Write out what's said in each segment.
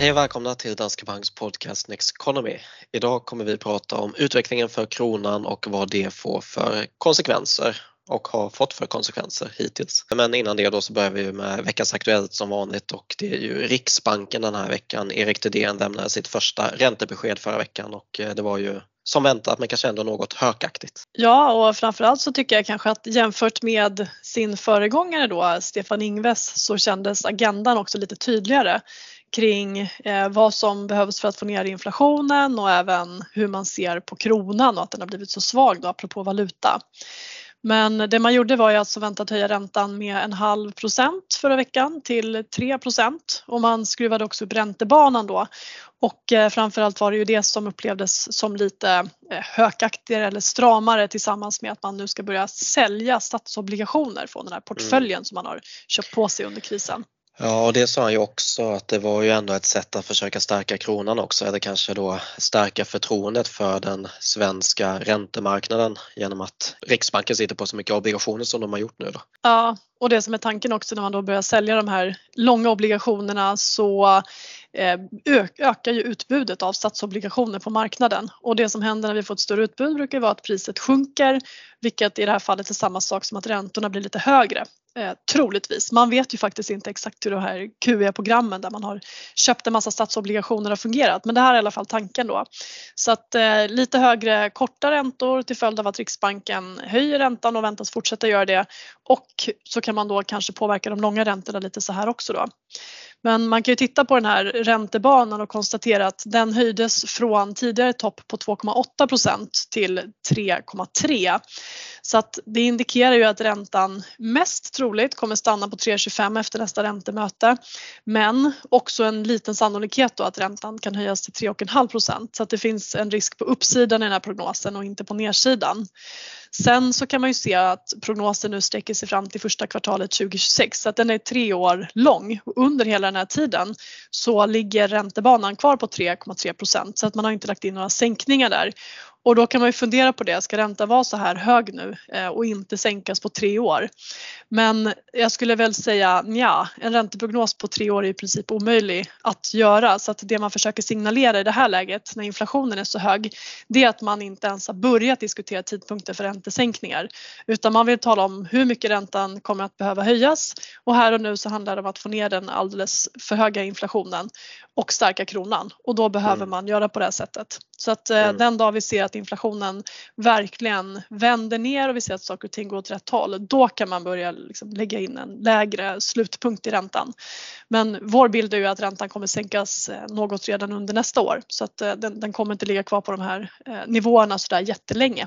Hej och välkomna till Danske Banks podcast Next Economy. Idag kommer vi prata om utvecklingen för kronan och vad det får för konsekvenser och har fått för konsekvenser hittills. Men innan det då så börjar vi med veckans Aktuellt som vanligt och det är ju Riksbanken den här veckan. Erik Thedéen lämnade sitt första räntebesked förra veckan och eh, det var ju som väntat men kanske ändå något hökaktigt. Ja och framförallt så tycker jag kanske att jämfört med sin föregångare då Stefan Ingves så kändes agendan också lite tydligare kring eh, vad som behövs för att få ner inflationen och även hur man ser på kronan och att den har blivit så svag då apropå valuta. Men det man gjorde var ju alltså väntat höja räntan med en halv procent förra veckan till 3 procent och man skruvade också upp räntebanan då. Och eh, framförallt var det ju det som upplevdes som lite eh, hökaktigare eller stramare tillsammans med att man nu ska börja sälja statsobligationer från den här portföljen mm. som man har köpt på sig under krisen. Ja, och det sa han ju också att det var ju ändå ett sätt att försöka stärka kronan också eller kanske då stärka förtroendet för den svenska räntemarknaden genom att Riksbanken sitter på så mycket obligationer som de har gjort nu då. Ja, och det som är tanken också när man då börjar sälja de här långa obligationerna så Eh, ökar ju utbudet av statsobligationer på marknaden och det som händer när vi får ett större utbud brukar vara att priset sjunker vilket i det här fallet är samma sak som att räntorna blir lite högre Eh, troligtvis. Man vet ju faktiskt inte exakt hur de här QE-programmen där man har köpt en massa statsobligationer har fungerat men det här är i alla fall tanken då. Så att eh, lite högre korta räntor till följd av att Riksbanken höjer räntan och väntas fortsätta göra det och så kan man då kanske påverka de långa räntorna lite så här också då. Men man kan ju titta på den här räntebanan och konstatera att den höjdes från tidigare topp på 2,8% till 3,3. Så att det indikerar ju att räntan mest troligt kommer stanna på 3,25 efter nästa räntemöte. Men också en liten sannolikhet då att räntan kan höjas till 3,5 så att det finns en risk på uppsidan i den här prognosen och inte på nedsidan. Sen så kan man ju se att prognosen nu sträcker sig fram till första kvartalet 2026 så att den är tre år lång. Under hela den här tiden så ligger räntebanan kvar på 3,3 procent så att man har inte lagt in några sänkningar där. Och då kan man ju fundera på det, ska räntan vara så här hög nu eh, och inte sänkas på tre år? Men jag skulle väl säga ja, en ränteprognos på tre år är i princip omöjlig att göra så att det man försöker signalera i det här läget när inflationen är så hög det är att man inte ens har börjat diskutera tidpunkter för räntesänkningar utan man vill tala om hur mycket räntan kommer att behöva höjas och här och nu så handlar det om att få ner den alldeles för höga inflationen och stärka kronan och då behöver mm. man göra på det här sättet. Så att eh, mm. den dag vi ser att inflationen verkligen vänder ner och vi ser att saker och ting går åt rätt håll, då kan man börja liksom lägga in en lägre slutpunkt i räntan. Men vår bild är ju att räntan kommer sänkas eh, något redan under nästa år så att eh, den, den kommer inte ligga kvar på de här eh, nivåerna sådär jättelänge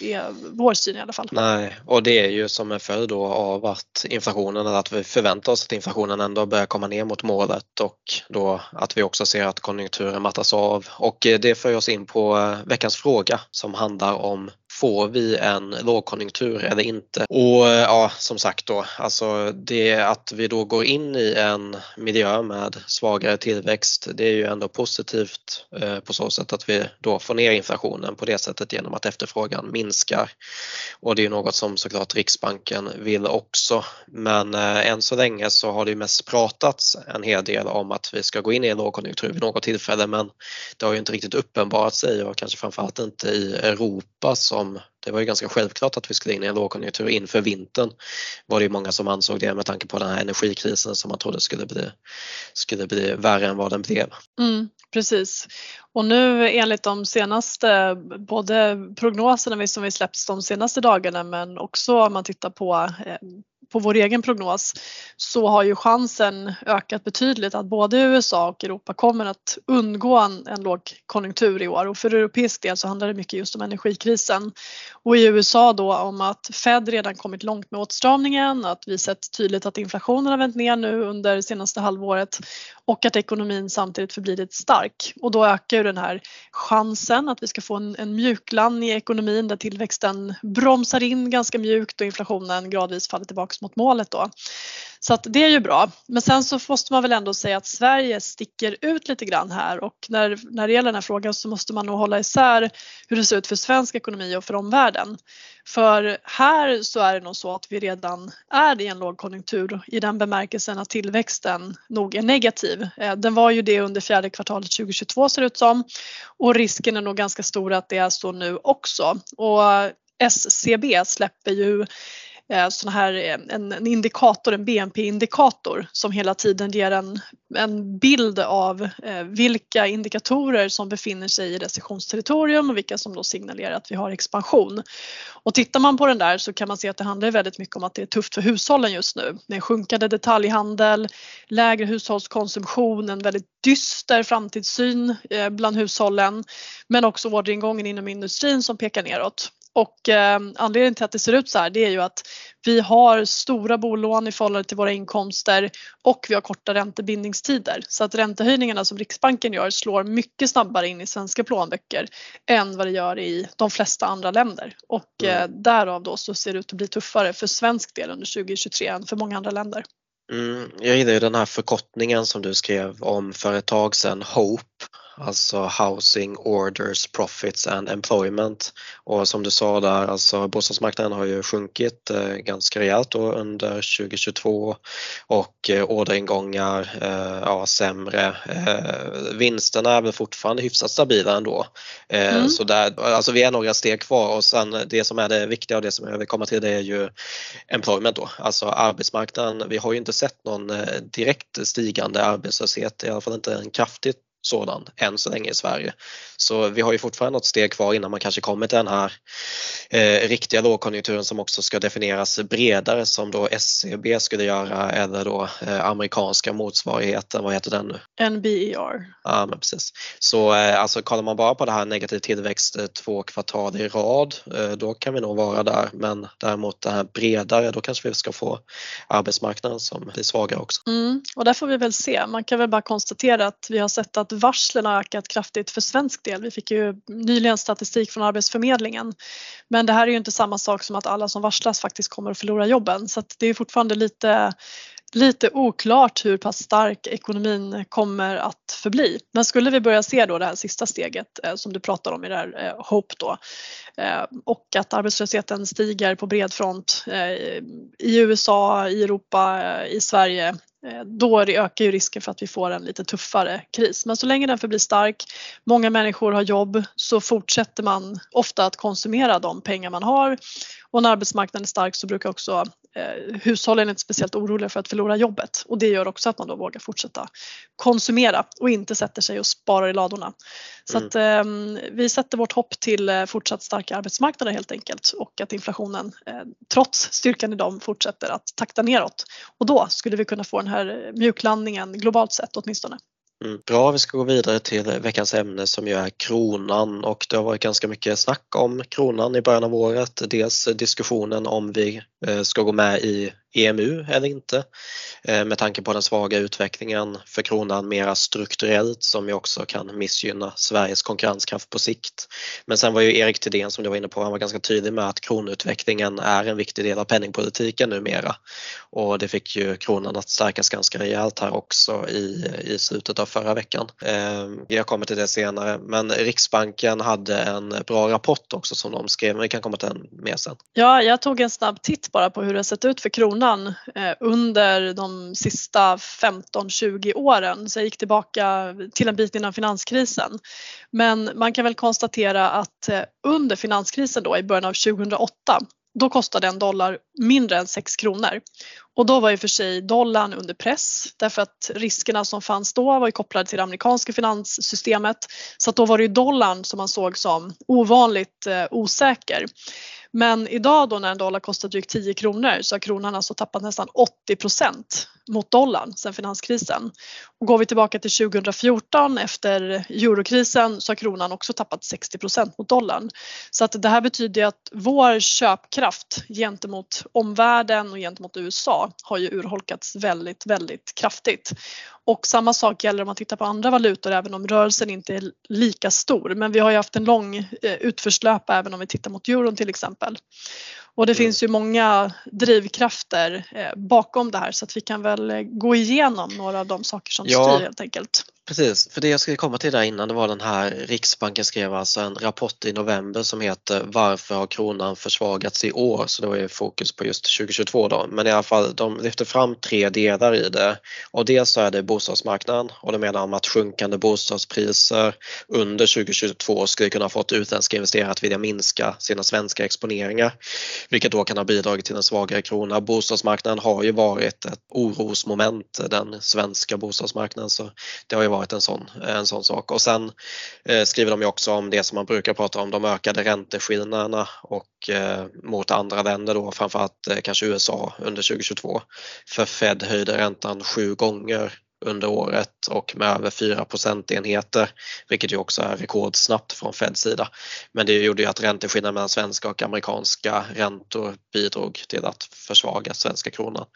är vår syn i alla fall. Nej, och det är ju som en följd då av att inflationen, att vi förväntar oss att inflationen ändå börjar komma ner mot målet och då att vi också ser att konjunkturen mattas av och det för oss in på veckans fråga som handlar om får vi en lågkonjunktur eller inte? Och eh, ja, som sagt då, alltså det att vi då går in i en miljö med svagare tillväxt, det är ju ändå positivt eh, på så sätt att vi då får ner inflationen på det sättet genom att efterfrågan minskar. Och det är något som såklart Riksbanken vill också. Men eh, än så länge så har det ju mest pratats en hel del om att vi ska gå in i en lågkonjunktur vid något tillfälle men det har ju inte riktigt uppenbarat sig och kanske framförallt inte i Europa som det var ju ganska självklart att vi skulle in i en lågkonjunktur inför vintern. var det ju många som ansåg det med tanke på den här energikrisen som man trodde skulle bli, skulle bli värre än vad den blev. Mm, precis. Och nu enligt de senaste både prognoserna som vi släppts de senaste dagarna men också om man tittar på eh, på vår egen prognos så har ju chansen ökat betydligt att både USA och Europa kommer att undgå en, en lågkonjunktur i år och för europeisk del så handlar det mycket just om energikrisen. Och i USA då om att Fed redan kommit långt med åtstramningen, att vi sett tydligt att inflationen har vänt ner nu under senaste halvåret och att ekonomin samtidigt förblivit stark och då ökar ju den här chansen att vi ska få en, en mjukland i ekonomin där tillväxten bromsar in ganska mjukt och inflationen gradvis faller tillbaks mot målet då. Så att det är ju bra. Men sen så måste man väl ändå säga att Sverige sticker ut lite grann här och när, när det gäller den här frågan så måste man nog hålla isär hur det ser ut för svensk ekonomi och för omvärlden. För här så är det nog så att vi redan är i en lågkonjunktur i den bemärkelsen att tillväxten nog är negativ. Eh, den var ju det under fjärde kvartalet 2022 ser det ut som och risken är nog ganska stor att det är så nu också. Och eh, SCB släpper ju Eh, sån här, eh, en, en indikator, en BNP-indikator som hela tiden ger en, en bild av eh, vilka indikatorer som befinner sig i recessionsterritorium och vilka som då signalerar att vi har expansion. Och tittar man på den där så kan man se att det handlar väldigt mycket om att det är tufft för hushållen just nu. Med sjunkande detaljhandel, lägre hushållskonsumtion, en väldigt dyster framtidssyn eh, bland hushållen men också orderingången inom industrin som pekar neråt. Och eh, anledningen till att det ser ut så här det är ju att vi har stora bolån i förhållande till våra inkomster och vi har korta räntebindningstider. Så att räntehöjningarna som Riksbanken gör slår mycket snabbare in i svenska plånböcker än vad det gör i de flesta andra länder. Och mm. eh, därav då så ser det ut att bli tuffare för svensk del under 2023 än för många andra länder. Mm, jag gillar ju den här förkortningen som du skrev om för ett tag sedan, HOPE alltså Housing Orders Profits and Employment. Och som du sa där, alltså bostadsmarknaden har ju sjunkit eh, ganska rejält under 2022 och eh, orderingångar eh, ja, sämre. Eh, vinsterna är väl fortfarande hyfsat stabila ändå. Eh, mm. Så där, alltså vi är några steg kvar och sen det som är det viktiga och det som jag vill komma till det är ju employment då, alltså arbetsmarknaden. Vi har ju inte sett någon direkt stigande arbetslöshet, i alla fall inte en kraftigt sådan än så länge i Sverige. Så vi har ju fortfarande något steg kvar innan man kanske kommer till den här eh, riktiga lågkonjunkturen som också ska definieras bredare som då SCB skulle göra eller då eh, amerikanska motsvarigheten, vad heter den nu? NBER. Ja men precis. Så eh, alltså kollar man bara på det här negativ tillväxt eh, två kvartal i rad eh, då kan vi nog vara där men däremot det här bredare då kanske vi ska få arbetsmarknaden som blir svagare också. Mm, och där får vi väl se. Man kan väl bara konstatera att vi har sett att varslen har ökat kraftigt för svensk del. Vi fick ju nyligen statistik från Arbetsförmedlingen. Men det här är ju inte samma sak som att alla som varslas faktiskt kommer att förlora jobben så att det är fortfarande lite lite oklart hur pass stark ekonomin kommer att förbli. Men skulle vi börja se då det här sista steget eh, som du pratar om i det här eh, HOPE då eh, och att arbetslösheten stiger på bred front eh, i USA, i Europa, eh, i Sverige Eh, då ökar ju risken för att vi får en lite tuffare kris. Men så länge den förblir stark, många människor har jobb, så fortsätter man ofta att konsumera de pengar man har. Och när arbetsmarknaden är stark så brukar också eh, hushållen inte speciellt oroliga för att förlora jobbet och det gör också att man då vågar fortsätta konsumera och inte sätter sig och sparar i ladorna. Så mm. att eh, vi sätter vårt hopp till eh, fortsatt starka arbetsmarknader helt enkelt och att inflationen eh, trots styrkan i dem fortsätter att takta neråt och då skulle vi kunna få den här mjuklandningen globalt sett åtminstone. Mm, bra, vi ska gå vidare till veckans ämne som ju är kronan och det har varit ganska mycket snack om kronan i början av året. Dels diskussionen om vi eh, ska gå med i EMU eller inte eh, med tanke på den svaga utvecklingen för kronan mera strukturellt som ju också kan missgynna Sveriges konkurrenskraft på sikt. Men sen var ju Erik Thedéen som du var inne på, han var ganska tydlig med att kronutvecklingen är en viktig del av penningpolitiken numera och det fick ju kronan att stärkas ganska rejält här också i, i slutet av förra veckan. Eh, jag kommer till det senare men Riksbanken hade en bra rapport också som de skrev, men vi kan komma till den mer sen. Ja, jag tog en snabb titt bara på hur det sett ut för kronan kronan eh, under de sista 15-20 åren. Så jag gick tillbaka till en bit innan finanskrisen. Men man kan väl konstatera att eh, under finanskrisen då i början av 2008 då kostade en dollar mindre än 6 kronor. Och då var ju för sig dollarn under press därför att riskerna som fanns då var ju kopplade till det amerikanska finanssystemet. Så att då var det ju dollarn som man såg som ovanligt eh, osäker. Men idag då när en dollar kostar drygt 10 kronor så har kronan alltså tappat nästan 80 procent mot dollarn sedan finanskrisen. Och går vi tillbaka till 2014 efter eurokrisen så har kronan också tappat 60 procent mot dollarn. Så att det här betyder att vår köpkraft gentemot omvärlden och gentemot USA har ju urholkats väldigt, väldigt kraftigt. Och samma sak gäller om man tittar på andra valutor även om rörelsen inte är lika stor. Men vi har ju haft en lång eh, utförslöpa även om vi tittar mot euron till exempel. Och det mm. finns ju många drivkrafter eh, bakom det här så att vi kan väl eh, gå igenom några av de saker som ja. styr helt enkelt. Precis, för det jag skulle komma till där innan det var den här Riksbanken skrev alltså en rapport i november som heter Varför har kronan försvagats i år? Så det var ju fokus på just 2022 då. Men i alla fall, de lyfter fram tre delar i det. Och dels så är det bostadsmarknaden och de menar om att sjunkande bostadspriser under 2022 skulle kunna ha fått utländska investerare att vilja minska sina svenska exponeringar. Vilket då kan ha bidragit till en svagare krona. Bostadsmarknaden har ju varit ett orosmoment, den svenska bostadsmarknaden. Så det har ju varit en sån, en sån sak. Och sen eh, skriver de ju också om det som man brukar prata om, de ökade ränteskillnaderna och eh, mot andra länder då, framförallt eh, kanske USA under 2022. För Fed höjde räntan sju gånger under året och med över 4 procentenheter, vilket ju också är rekordsnabbt från Feds sida. Men det gjorde ju att ränteskillnaden mellan svenska och amerikanska räntor bidrog till att försvaga svenska kronan.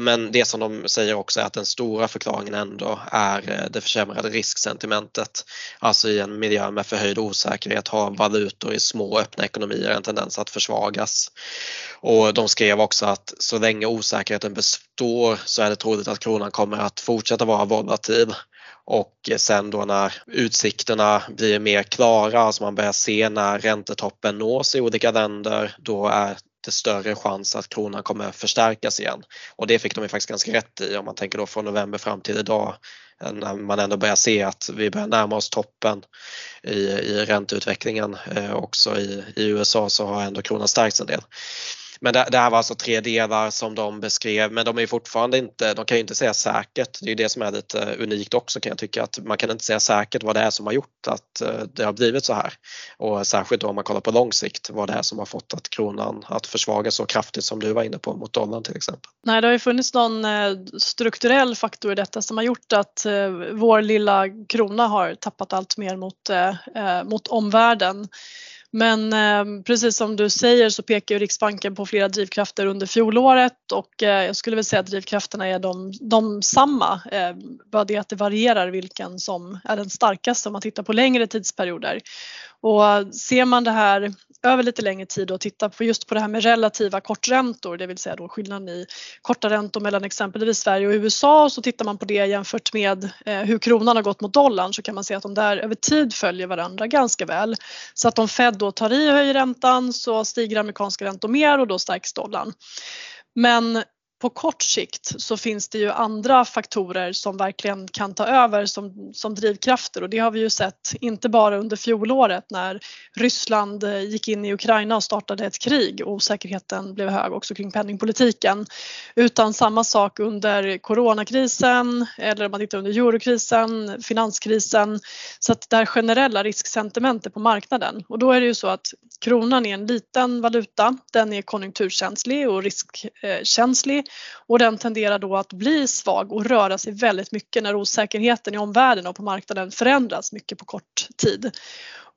Men det som de säger också är att den stora förklaringen ändå är eh, det försämrade risksentimentet. Alltså i en miljö med förhöjd osäkerhet har valutor i små öppna ekonomier en tendens att försvagas. Och de skrev också att så länge osäkerheten består så är det troligt att kronan kommer att fortsätta vara volatil och sen då när utsikterna blir mer klara, alltså man börjar se när räntetoppen nås i olika länder, då är det större chans att kronan kommer förstärkas igen. Och det fick de ju faktiskt ganska rätt i om man tänker då från november fram till idag när man ändå börjar se att vi börjar närma oss toppen i, i ränteutvecklingen eh, också i, i USA så har ändå kronan stärkts en del. Men det, det, här var alltså tre delar som de beskrev men de är fortfarande inte, de kan ju inte säga säkert. Det är det som är lite eh, unikt också kan jag tycka att man kan inte säga säkert vad det är som har gjort att eh, det har blivit så här. Och särskilt då om man kollar på lång sikt vad det är som har fått att kronan att försvagas så kraftigt som du var inne på mot dollarn till exempel. Nej, det har ju funnits någon eh, strukturell faktor i detta som har gjort att vår lilla krona har tappat allt mer mot, mot omvärlden. Men eh, precis som du säger så pekar ju Riksbanken på flera drivkrafter under fjolåret och eh, jag skulle väl säga att drivkrafterna är de, de samma. Eh, bara det att det varierar vilken som är den starkaste om man tittar på längre tidsperioder. Och ser man det här över lite längre tid och tittar på just på det här med relativa korträntor, det vill säga då skillnaden i korta räntor mellan exempelvis Sverige och USA och så tittar man på det jämfört med eh, hur kronan har gått mot dollarn så kan man se att de där över tid följer varandra ganska väl. Så att om Fed då tar i och höjer räntan så stiger amerikanska räntor mer och då stärks dollarn. Men på kort sikt så finns det ju andra faktorer som verkligen kan ta över som, som drivkrafter. Och det har vi ju sett inte bara under fjolåret när Ryssland eh, gick in i Ukraina och startade ett krig och osäkerheten blev hög också kring penningpolitiken. Utan samma sak under coronakrisen eller om man tittar under eurokrisen, finanskrisen. Så att det här generella risksentimentet på marknaden. Och då är det ju så att kronan är en liten valuta, den är konjunkturkänslig och riskkänslig och den tenderar då att bli svag och röra sig väldigt mycket när osäkerheten i omvärlden och på marknaden förändras mycket på kort tid.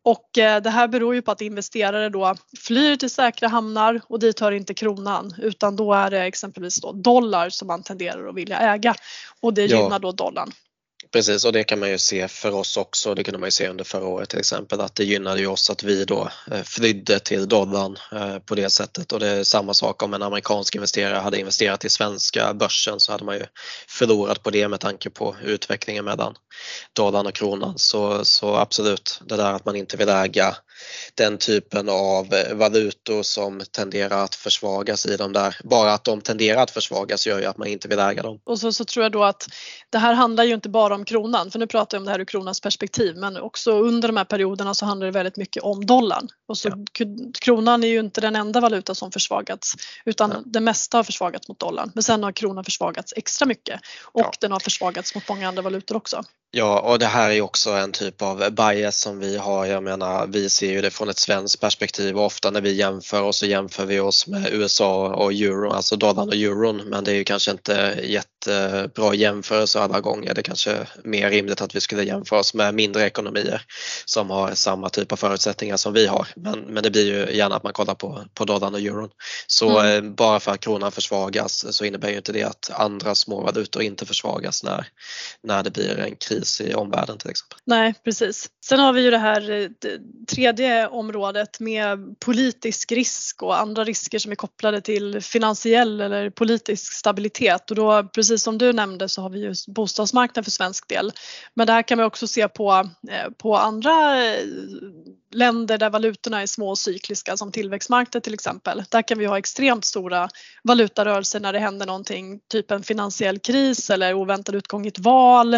Och eh, det här beror ju på att investerare då flyr till säkra hamnar och dit hör inte kronan utan då är det exempelvis då dollar som man tenderar att vilja äga och det gynnar ja. då dollarn. Precis och det kan man ju se för oss också, det kunde man ju se under förra året till exempel att det gynnade ju oss att vi då eh, flydde till dollarn eh, på det sättet och det är samma sak om en amerikansk investerare hade investerat i svenska börsen så hade man ju förlorat på det med tanke på utvecklingen mellan dollarn och kronan så, så absolut det där att man inte vill äga den typen av eh, valutor som tenderar att försvagas i de där. Bara att de tenderar att försvagas gör ju att man inte vill äga dem. Och så, så tror jag då att det här handlar ju inte bara om kronan, för nu pratar jag om det här ur kronans perspektiv, men också under de här perioderna så handlar det väldigt mycket om dollarn. Och så ja. kronan är ju inte den enda valuta som försvagats utan ja. det mesta har försvagats mot dollarn. Men sen har kronan försvagats extra mycket och ja. den har försvagats mot många andra valutor också. Ja, och det här är också en typ av bias som vi har. Jag menar, vi ser ju det från ett svenskt perspektiv och ofta när vi jämför oss så jämför vi oss med USA och euro, alltså dollarn och euron. Men det är ju kanske inte jättebra jämförelse alla gånger. Det är kanske mer rimligt att vi skulle jämföra oss med mindre ekonomier som har samma typ av förutsättningar som vi har. Men, men det blir ju gärna att man kollar på, på dollarn och euron. Så mm. Eh, bara för att kronan försvagas så innebär ju inte det att andra små valutor inte försvagas när, när det blir en kris i omvärlden till exempel. Nej precis. Sen har vi ju det här eh, tredje området med politisk risk och andra risker som är kopplade till finansiell eller politisk stabilitet och då precis som du nämnde så har vi ju bostadsmarknaden för svensk del. Men det här kan vi också se på, eh, på andra eh, länder där valutorna är små och cykliska som tillväxtmarknader till exempel. Där kan vi ha extremt stora valutarörelser när det händer någonting, typ en finansiell kris eller oväntad utgång i ett val.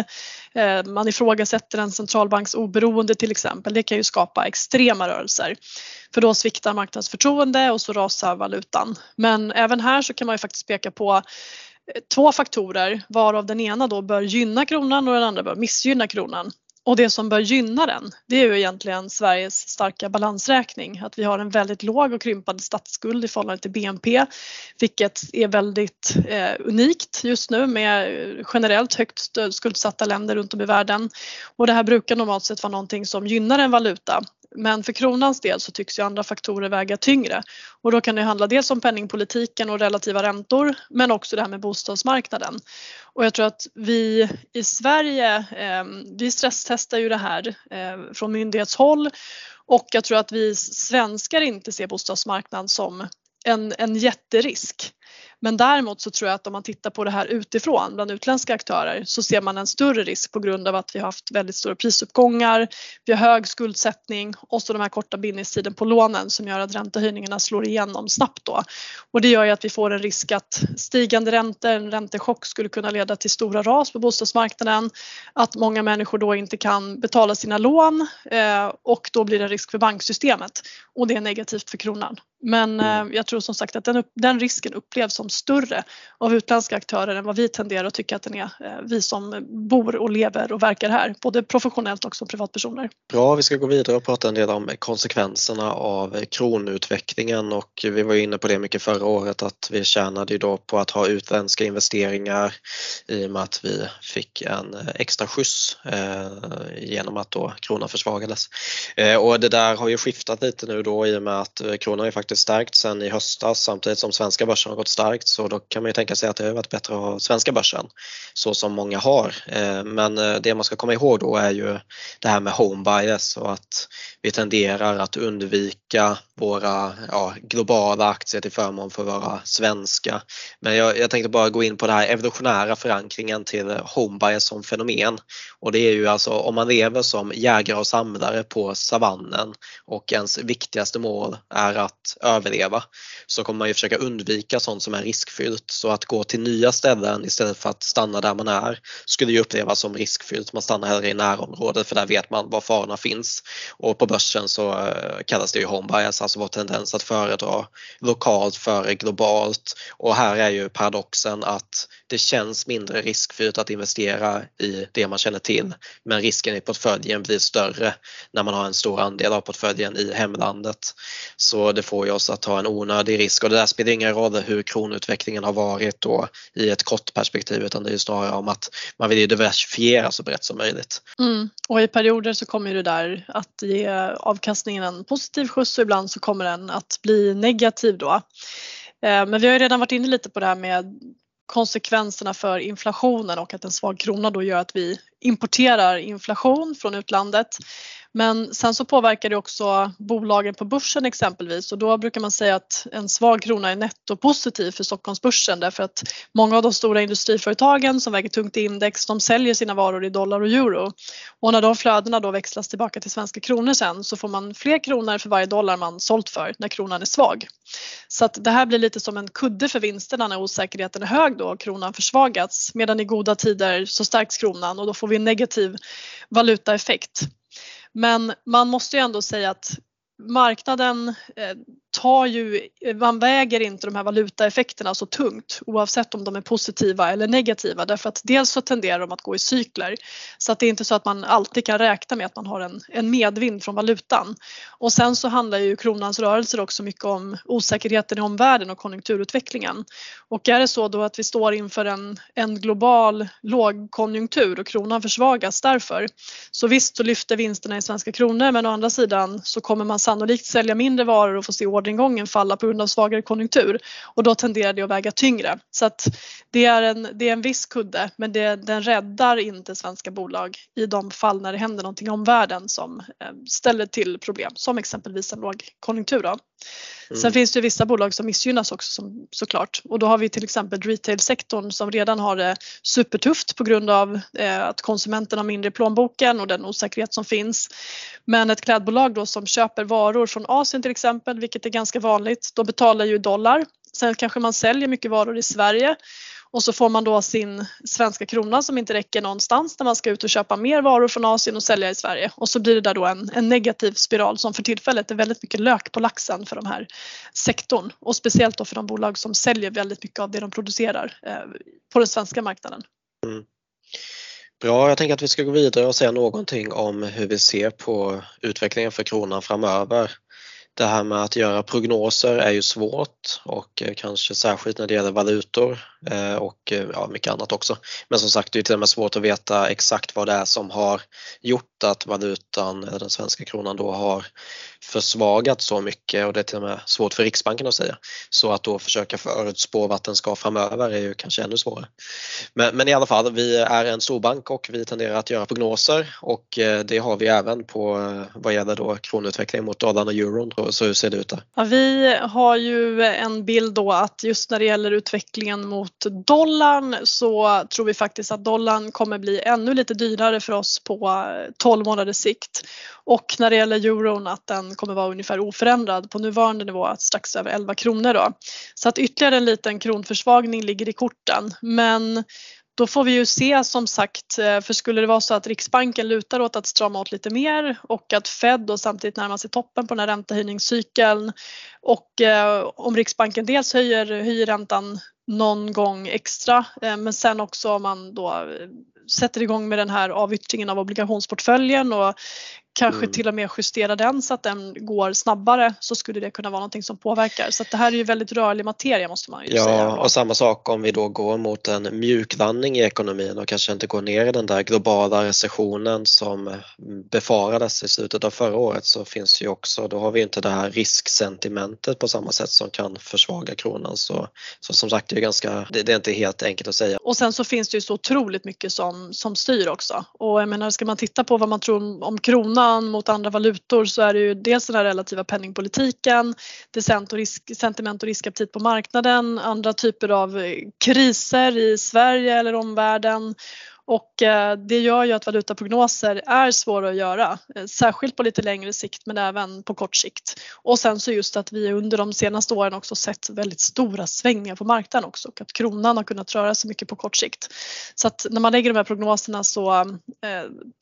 Eh, man ifrågasätter en centralbanks oberoende till exempel. Det kan ju skapa extrema rörelser. För då sviktar marknadens förtroende och så rasar valutan. Men även här så kan man ju faktiskt peka på eh, två faktorer varav den ena då bör gynna kronan och den andra bör missgynna kronan. Och det som bör gynna den, det är ju egentligen Sveriges starka balansräkning. Att vi har en väldigt låg och krympande statsskuld i förhållande till BNP, vilket är väldigt eh, unikt just nu med generellt högt skuldsatta länder runt om i världen. Och det här brukar normalt sett vara någonting som gynnar en valuta. Men för kronans del så tycks ju andra faktorer väga tyngre och då kan det handla dels om penningpolitiken och relativa räntor men också det här med bostadsmarknaden. Och jag tror att vi i Sverige, eh, vi stresstestar ju det här eh, från myndighetshåll och jag tror att vi svenskar inte ser bostadsmarknaden som en, en jätterisk. Men däremot så tror jag att om man tittar på det här utifrån bland utländska aktörer så ser man en större risk på grund av att vi har haft väldigt stora prisuppgångar, vi har hög skuldsättning och så de här korta bindningstiden på lånen som gör att räntehöjningarna slår igenom snabbt då. Och det gör ju att vi får en risk att stigande räntor, en räntechock skulle kunna leda till stora ras på bostadsmarknaden, att många människor då inte kan betala sina lån eh, och då blir det en risk för banksystemet och det är negativt för kronan. Men eh, jag tror som sagt att den, den risken upplevs som större av utländska aktörer än vad vi tenderar att tycka att den är, eh, vi som bor och lever och verkar här, både professionellt och som privatpersoner. Bra, vi ska gå vidare och prata en del om konsekvenserna av kronutvecklingen och vi var inne på det mycket förra året att vi tjänade ju då på att ha utländska investeringar i och med att vi fick en eh, extra skjuts eh, genom att då kronan försvagades. Eh, och det där har ju skiftat lite nu då i och med att eh, kronan ju faktiskt stärkt sedan i höstas samtidigt som svenska börsen har gått starkt så då kan man ju tänka sig att det har varit bättre att ha svenska börsen så som många har. Eh, men eh, det man ska komma ihåg då är ju det här med home bias och att vi tenderar att undvika våra ja, globala aktier till förmån för våra svenska. Men jag, jag tänkte bara gå in på den här evolutionära förankringen till home bias som fenomen och det är ju alltså om man lever som jägare och samlare på savannen och ens viktigaste mål är att överleva så kommer man ju försöka undvika sånt som är riskfyllt. Så att gå till nya ställen istället för att stanna där man är skulle ju upplevas som riskfyllt. Man stannar hellre i närområdet för där vet man var farorna finns. Och på börsen så eh, kallas det ju home bias, alltså vår tendens att föredra lokalt före globalt. Och här är ju paradoxen att det känns mindre riskfyllt att investera i det man känner till men risken i portföljen blir större när man har en stor andel av portföljen i hemlandet. Så det får ju oss att ta en onödig risk och det där spelar ingen roll hur kronutvecklingen har varit då i ett kort perspektiv utan det är snarare om att man vill diversifiera så brett som möjligt. Mm. Och i perioder så kommer det där att ge avkastningen en positiv skjuts och ibland så kommer den att bli negativ då. Eh, men vi har ju redan varit inne lite på det här med konsekvenserna för inflationen och att en svag krona då gör att vi importerar inflation från utlandet. Men sen så påverkar det också bolagen på börsen exempelvis och då brukar man säga att en svag krona är nettopositiv för Stockholmsbörsen därför att många av de stora industriföretagen som väger tungt i index de säljer sina varor i dollar och euro. Och när de flödena då växlas tillbaka till svenska kronor sen så får man fler kronor för varje dollar man sålt för när kronan är svag. Så att det här blir lite som en kudde för vinsterna när osäkerheten är hög då och kronan försvagats medan i goda tider så stärks kronan och då får vi en negativ valutaeffekt. Men man måste ju ändå säga att marknaden eh, tar ju, eh, man väger inte de här valutaeffekterna så tungt oavsett om de är positiva eller negativa därför att dels så tenderar de att gå i cykler så att det är inte så att man alltid kan räkna med att man har en, en medvind från valutan. Och sen så handlar ju kronans rörelser också mycket om osäkerheten i omvärlden och konjunkturutvecklingen. Och är det så då att vi står inför en, en global lågkonjunktur och kronan försvagas därför så visst så lyfter vinsterna i svenska kronor men å andra sidan så kommer man sannolikt sälja mindre varor och få se orderingången falla på grund av svagare konjunktur och då tenderar det att väga tyngre. Så att det är en, det är en viss kudde men det, den räddar inte svenska bolag i de fall när det händer någonting i omvärlden som eh, ställer till problem som exempelvis en lågkonjunktur. Då. Mm. Sen finns det vissa bolag som missgynnas också som, såklart och då har vi till exempel retailsektorn som redan har det supertufft på grund av eh, att konsumenten har mindre i plånboken och den osäkerhet som finns. Men ett klädbolag då som köper varor från Asien till exempel, vilket är ganska vanligt, de betalar ju dollar. Sen kanske man säljer mycket varor i Sverige och så får man då sin svenska krona som inte räcker någonstans när man ska ut och köpa mer varor från Asien och sälja i Sverige och så blir det där då en, en negativ spiral som för tillfället är väldigt mycket lök på laxen för de här sektorn och speciellt då för de bolag som säljer väldigt mycket av det de producerar eh, på den svenska marknaden. Mm. Bra, jag tänker att vi ska gå vidare och säga någonting om hur vi ser på utvecklingen för kronan framöver det här med att göra prognoser är ju svårt och eh, kanske särskilt när det gäller valutor eh, och eh, ja, mycket annat också. Men som sagt, det är till och med svårt att veta exakt vad det är som har gjort att valutan, den svenska kronan då har försvagats så mycket och det är till och med svårt för Riksbanken att säga. Så att då försöka förutspå vart den ska framöver är ju kanske ännu svårare. Men, men i alla fall, vi är en storbank och vi tenderar att göra prognoser och det har vi även på vad gäller då kronutveckling mot dollarn och euron så hur ser det ut där? Ja, vi har ju en bild då att just när det gäller utvecklingen mot dollarn så tror vi faktiskt att dollarn kommer bli ännu lite dyrare för oss på 12 månaders sikt. Och när det gäller euron att den kommer vara ungefär oförändrad på nuvarande nivå, strax över 11 kronor då. Så att ytterligare en liten kronförsvagning ligger i korten. Men då får vi ju se som sagt, eh, för skulle det vara så att Riksbanken lutar åt att strama åt lite mer och att Fed då samtidigt närmar sig toppen på den här räntehöjningscykeln och eh, om Riksbanken dels höjer, höjer räntan någon gång extra eh, men sen också om man då eh, sätter igång med den här avyttringen av obligationsportföljen och kanske mm. till och med justera den så att den går snabbare så skulle det kunna vara någonting som påverkar. Så det här är ju väldigt rörlig materia måste man ju ja, säga. Ja och samma sak om vi då går mot en mjuklandning i ekonomin och kanske inte går ner i den där globala recessionen som befarades i slutet av förra året så finns ju också, då har vi inte det här risksentimentet på samma sätt som kan försvaga kronan. Så, så som sagt det är ganska, det, det är inte helt enkelt att säga. Och sen så finns det ju så otroligt mycket som, som styr också och jag menar ska man titta på vad man tror om kronan kronan mot andra valutor så är det ju dels den här relativa penningpolitiken, det sentiment och riskaptit på marknaden, andra typer av eh, kriser i Sverige eller omvärlden och eh, det gör ju att valutaprognoser är svåra att göra, eh, särskilt på lite längre sikt men även på kort sikt. Och sen så just att vi under de senaste åren också sett väldigt stora svängningar på marknaden också och att kronan har kunnat röra sig mycket på kort sikt. Så att när man lägger de här prognoserna så eh,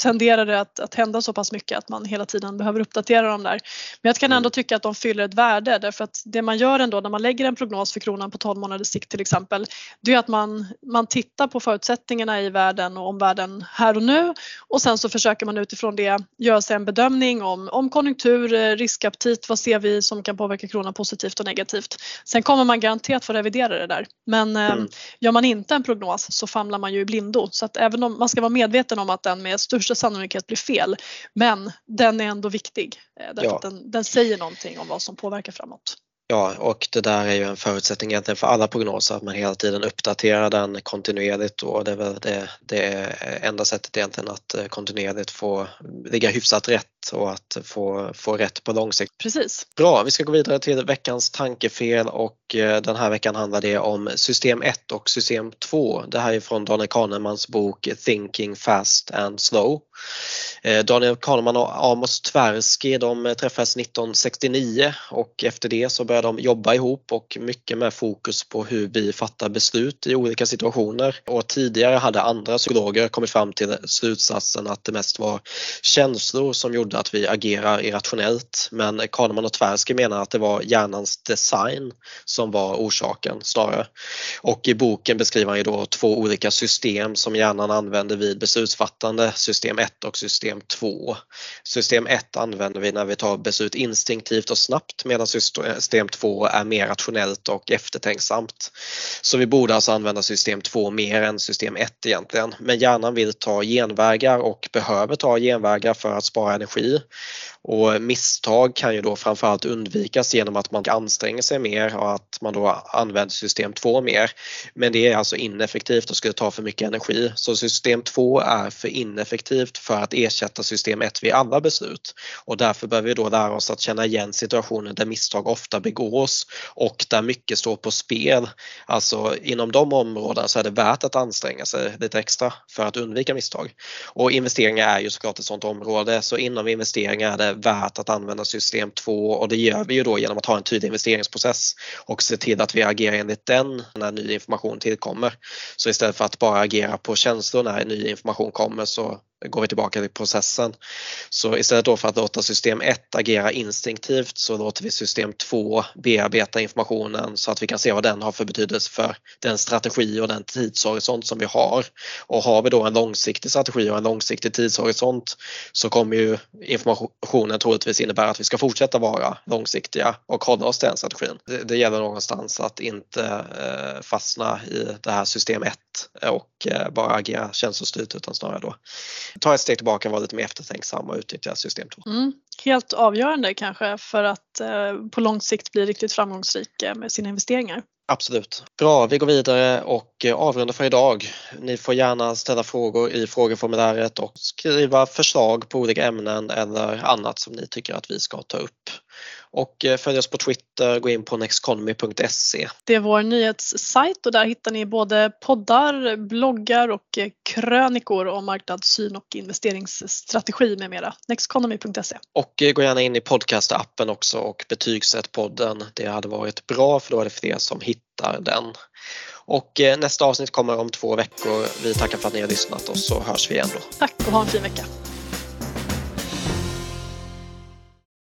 tenderar det att, att hända så pass mycket att man hela tiden behöver uppdatera dem där. Men jag kan ändå mm. tycka att de fyller ett värde därför att det man gör ändå när man lägger en prognos för kronan på 12 månaders sikt till exempel, det är att man, man tittar på förutsättningarna i världen och omvärlden här och nu och sen så försöker man utifrån det göra sig en bedömning om, om konjunktur, eh, riskaptit, vad ser vi som kan påverka kronan positivt och negativt. Sen kommer man garanterat få revidera det där men eh, mm. gör man inte en prognos så famlar man ju i blindo så att även om man ska vara medveten om att den med största sannolikhet blir fel men den är ändå viktig eh, därför ja. att den, den säger någonting om vad som påverkar framåt. Ja, och det där är ju en förutsättning egentligen för alla prognoser, att man hela tiden uppdaterar den kontinuerligt. Och det är väl det, det enda sättet egentligen att eh, kontinuerligt få ligga hyfsat rätt och att få, få rätt på lång sikt. Precis. Bra, vi ska gå vidare till veckans tankefel och eh, den här veckan handlar det om system 1 och system 2. Det här är från Daniel Kahnemans bok Thinking Fast and Slow. Eh, Daniel Kahneman och Amos Tversky de träffades 1969 och efter det så började de jobba ihop och mycket med fokus på hur vi fattar beslut i olika situationer. Och tidigare hade andra psykologer kommit fram till slutsatsen att det mest var känslor som gjorde att vi agerar irrationellt. Men Kahneman och Tversky menar att det var hjärnans design som var orsaken snarare. Och i boken beskriver han ju då två olika system som hjärnan använder vid beslutsfattande, system 1 och system 2. System 1 använder vi när vi tar beslut instinktivt och snabbt medan system 2 är mer rationellt och eftertänksamt. Så vi borde alltså använda system 2 mer än system 1 egentligen. Men hjärnan vill ta genvägar och behöver ta genvägar för att spara energi energi. Och misstag kan ju då framförallt undvikas genom att man anstränger sig mer och att man då använder system 2 mer. Men det är alltså ineffektivt och skulle ta för mycket energi. Så system 2 är för ineffektivt för att ersätta system 1 vid alla beslut. Och därför behöver vi då lära oss att känna igen situationer där misstag ofta begås och där mycket står på spel. Alltså inom de områdena så är det värt att anstränga sig lite extra för att undvika misstag. Och investeringar är ju såklart ett sådant område så inom investeringar är det värt att använda system 2 och det gör vi ju då genom att ha en tydlig investeringsprocess och se till att vi agerar enligt den när ny information tillkommer. Så istället för att bara agera på känslor när ny information kommer så går vi tillbaka till processen. Så istället då för att låta system 1 agera instinktivt så låter vi system 2 bearbeta informationen så att vi kan se vad den har för betydelse för den strategi och den tidshorisont som vi har. Och har vi då en långsiktig strategi och en långsiktig tidshorisont så kommer ju informationen troligtvis innebära att vi ska fortsätta vara långsiktiga och hålla oss till den strategin. Det, det gäller någonstans att inte eh, fastna i det här system 1 och eh, bara agera känslostyrt utan snarare då ta ett steg tillbaka vara lite mer eftertänksam och utnyttja system 2. Mm, helt avgörande kanske för att eh, på lång sikt bli riktigt framgångsrik eh, med sina investeringar. Absolut. Bra, vi går vidare och avrundar för idag. Ni får gärna ställa frågor i frågeformuläret och skriva förslag på olika ämnen eller annat som ni tycker att vi ska ta upp. Och eh, följ oss på Twitter, gå in på nexteconomy.se. Det är vår nyhetssajt och där hittar ni både poddar, bloggar och eh, krönikor om marknadssyn och investeringsstrategi med mera. Nexteconomy.se. Och gå gärna in i podcastappen också och betygsätt podden. Det hade varit bra för då är det fler som hittar den. Och eh, nästa avsnitt kommer om två veckor. Vi tackar för att ni har lyssnat och så hörs vi igen då. Tack och ha en fin vecka.